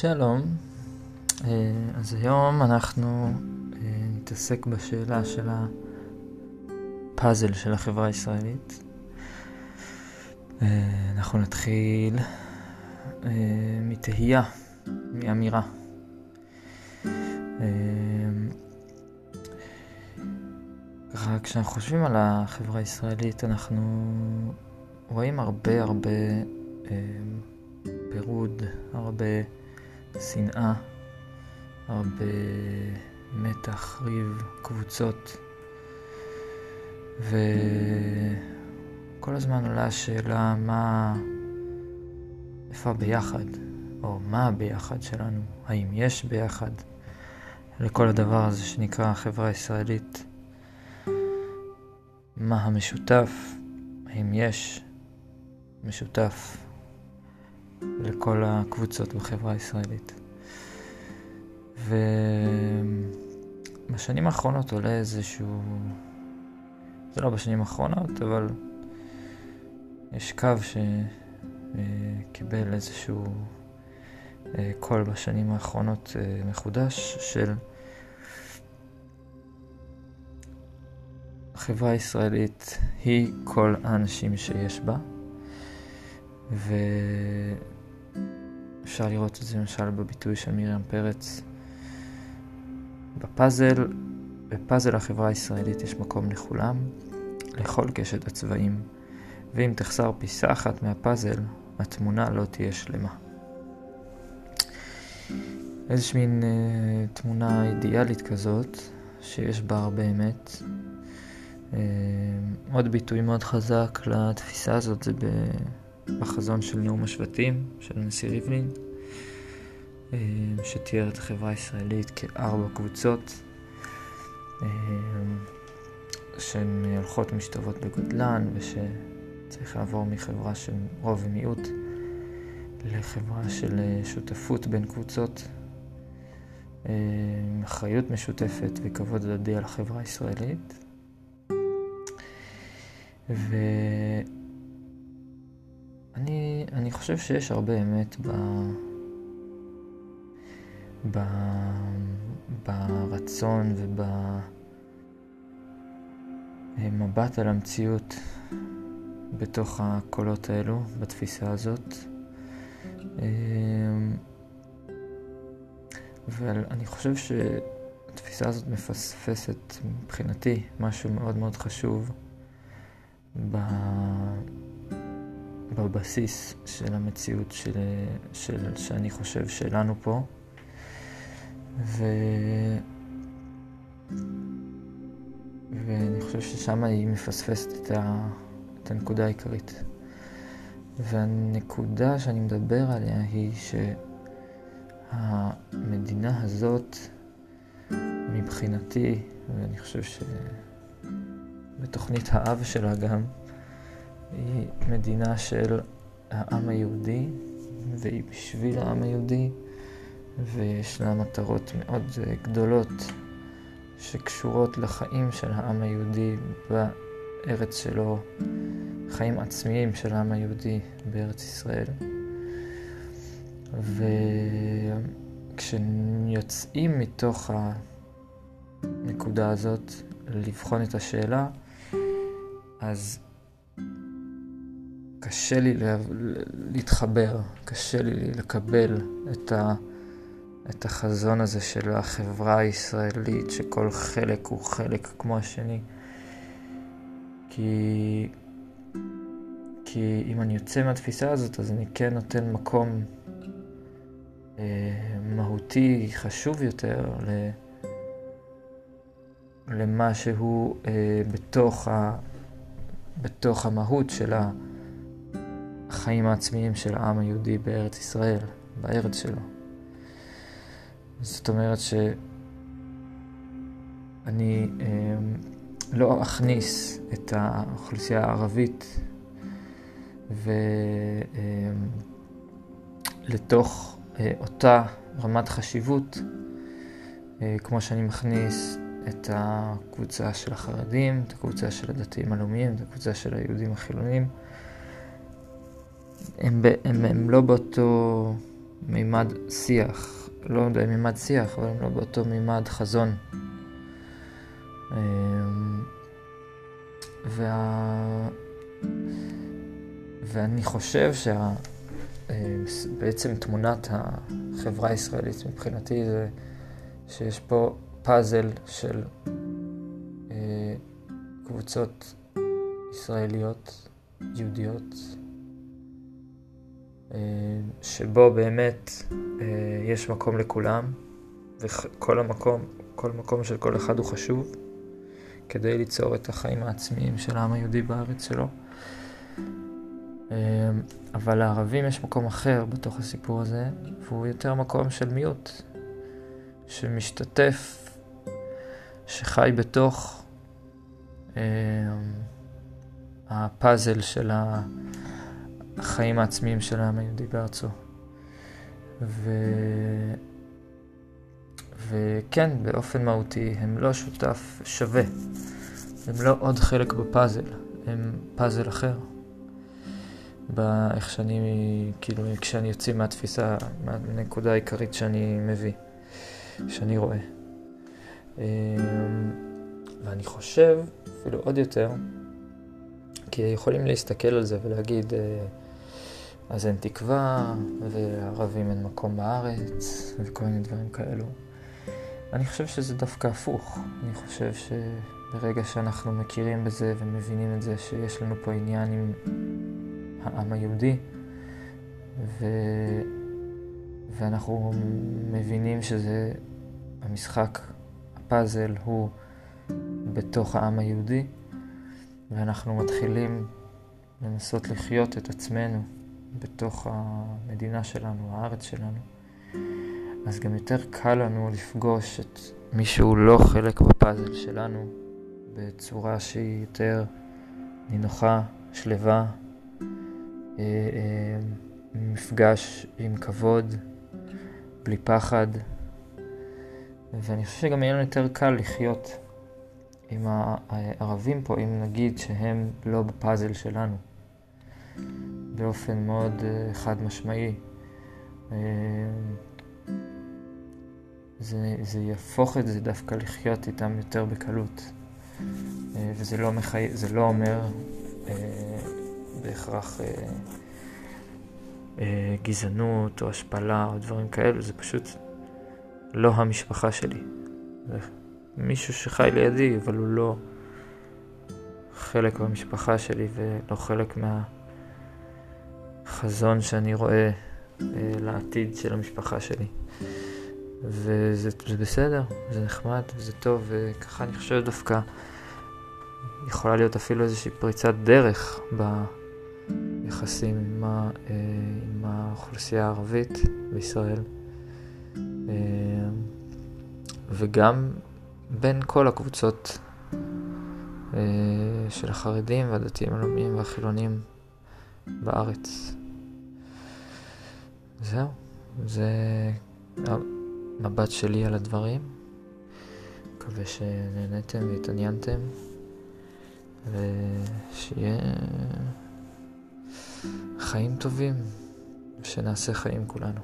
שלום, אה, אז היום אנחנו אה, נתעסק בשאלה של הפאזל של החברה הישראלית. אה, אנחנו נתחיל מתהייה, מאמירה. רק כשאנחנו חושבים על החברה הישראלית, אנחנו רואים הרבה הרבה פירוד, הרבה שנאה, הרבה מתח, ריב, קבוצות. וכל הזמן עולה השאלה מה... איפה הביחד, או מה הביחד שלנו, האם יש ביחד? לכל הדבר הזה שנקרא החברה הישראלית, מה המשותף, האם יש משותף לכל הקבוצות בחברה הישראלית. ובשנים האחרונות עולה איזשהו... זה לא בשנים האחרונות, אבל יש קו שקיבל איזשהו אה, קול בשנים האחרונות אה, מחודש של החברה הישראלית היא כל האנשים שיש בה, ו... אפשר לראות את זה למשל בביטוי של מרים פרץ. בפאזל, בפאזל החברה הישראלית יש מקום לכולם, לכל קשת הצבעים, ואם תחסר פיסה אחת מהפאזל, התמונה לא תהיה שלמה. איזושהי מין אה, תמונה אידיאלית כזאת, שיש בה הרבה אמת. אה, עוד ביטוי מאוד חזק לתפיסה הזאת זה ב... בחזון של נאום השבטים של הנשיא ריבלין, אה, שתיאר את החברה הישראלית כארבע קבוצות אה, שהן הולכות ומשתוות בגודלן ושצריך לעבור מחברה של רוב ומיעוט לחברה של אה, שותפות בין קבוצות, אחריות משותפת וכבוד הדדי על החברה הישראלית. ו... אני, אני חושב שיש הרבה אמת ב... ב... ברצון ובמבט על המציאות בתוך הקולות האלו, בתפיסה הזאת. אמ, ואני חושב שהתפיסה הזאת מפספסת מבחינתי משהו מאוד מאוד חשוב ב... בבסיס של המציאות של, של, שאני חושב שלנו פה. ו... ואני חושב ששם היא מפספסת את, ה... את הנקודה העיקרית. והנקודה שאני מדבר עליה היא שהמדינה הזאת, מבחינתי, ואני חושב שבתוכנית האב שלה גם, היא מדינה של העם היהודי, והיא בשביל העם היהודי, ויש לה מטרות מאוד אה, גדולות שקשורות לחיים של העם היהודי בארץ שלו, חיים עצמיים של העם היהודי בארץ ישראל. וכשיוצאים מתוך הנקודה הזאת לבחון את השאלה, אז קשה לי להתחבר, קשה לי לקבל את, ה, את החזון הזה של החברה הישראלית, שכל חלק הוא חלק כמו השני. כי, כי אם אני יוצא מהתפיסה הזאת, אז אני כן נותן מקום אה, מהותי, חשוב יותר, ל, למה שהוא אה, בתוך, ה, בתוך המהות של ה... החיים העצמיים של העם היהודי בארץ ישראל, בארץ שלו. זאת אומרת שאני אה, לא אכניס את האוכלוסייה הערבית ו, אה, לתוך אה, אותה רמת חשיבות, אה, כמו שאני מכניס את הקבוצה של החרדים, את הקבוצה של הדתיים הלאומיים, את הקבוצה של היהודים החילונים. הם, הם, הם לא באותו, מימד שיח, לא יודע אם מימד שיח, אבל הם לא באותו מימד חזון. אמ, וה... ואני חושב שבעצם תמונת החברה הישראלית מבחינתי זה שיש פה פאזל של אה, קבוצות ישראליות, יהודיות, שבו באמת אה, יש מקום לכולם, וכל המקום, כל מקום של כל אחד הוא חשוב, כדי ליצור את החיים העצמיים של העם היהודי בארץ שלו. אבל לערבים יש מקום אחר בתוך הסיפור הזה, והוא יותר מקום של מיעוט, שמשתתף, שחי בתוך אה, הפאזל של החיים העצמיים של העם היהודי בארצו. ו... וכן, באופן מהותי, הם לא שותף שווה. הם לא עוד חלק בפאזל, הם פאזל אחר. באיך שאני, כאילו, כשאני יוצא מהתפיסה, מהנקודה העיקרית שאני מביא. שאני רואה. אמ, ואני חושב, אפילו עוד יותר, כי יכולים להסתכל על זה ולהגיד, אה, אז אין תקווה, וערבים אין מקום בארץ, וכל מיני דברים כאלו. אני חושב שזה דווקא הפוך. אני חושב שברגע שאנחנו מכירים בזה ומבינים את זה, שיש לנו פה עניין עם העם היהודי, ו... ואנחנו מבינים שזה המשחק, הפאזל הוא בתוך העם היהודי, ואנחנו מתחילים לנסות לחיות את עצמנו בתוך המדינה שלנו, הארץ שלנו. אז גם יותר קל לנו לפגוש את מי שהוא לא חלק בפאזל שלנו בצורה שהיא יותר נינוחה, שלווה, אה, אה, מפגש עם כבוד, בלי פחד, ואני חושב שגם יהיה לנו יותר קל לחיות עם הערבים פה, אם נגיד שהם לא בפאזל שלנו, באופן מאוד uh, חד משמעי. Uh, זה, זה יהפוך את זה דווקא לחיות איתם יותר בקלות. Uh, וזה לא, מחי... זה לא אומר uh, בהכרח uh, uh, גזענות או השפלה או דברים כאלו, זה פשוט לא המשפחה שלי. זה מישהו שחי לידי, אבל הוא לא חלק מהמשפחה שלי ולא חלק מהחזון שאני רואה אה, לעתיד של המשפחה שלי. וזה זה בסדר, זה נחמד, זה טוב, וככה אני חושב דווקא יכולה להיות אפילו איזושהי פריצת דרך ביחסים עם, ה, אה, עם האוכלוסייה הערבית בישראל. אה, וגם בין כל הקבוצות אה, של החרדים והדתיים הלאומיים והחילונים בארץ. זהו, זה המבט שלי על הדברים. מקווה שנהניתם והתעניינתם, ושיהיה חיים טובים, ושנעשה חיים כולנו.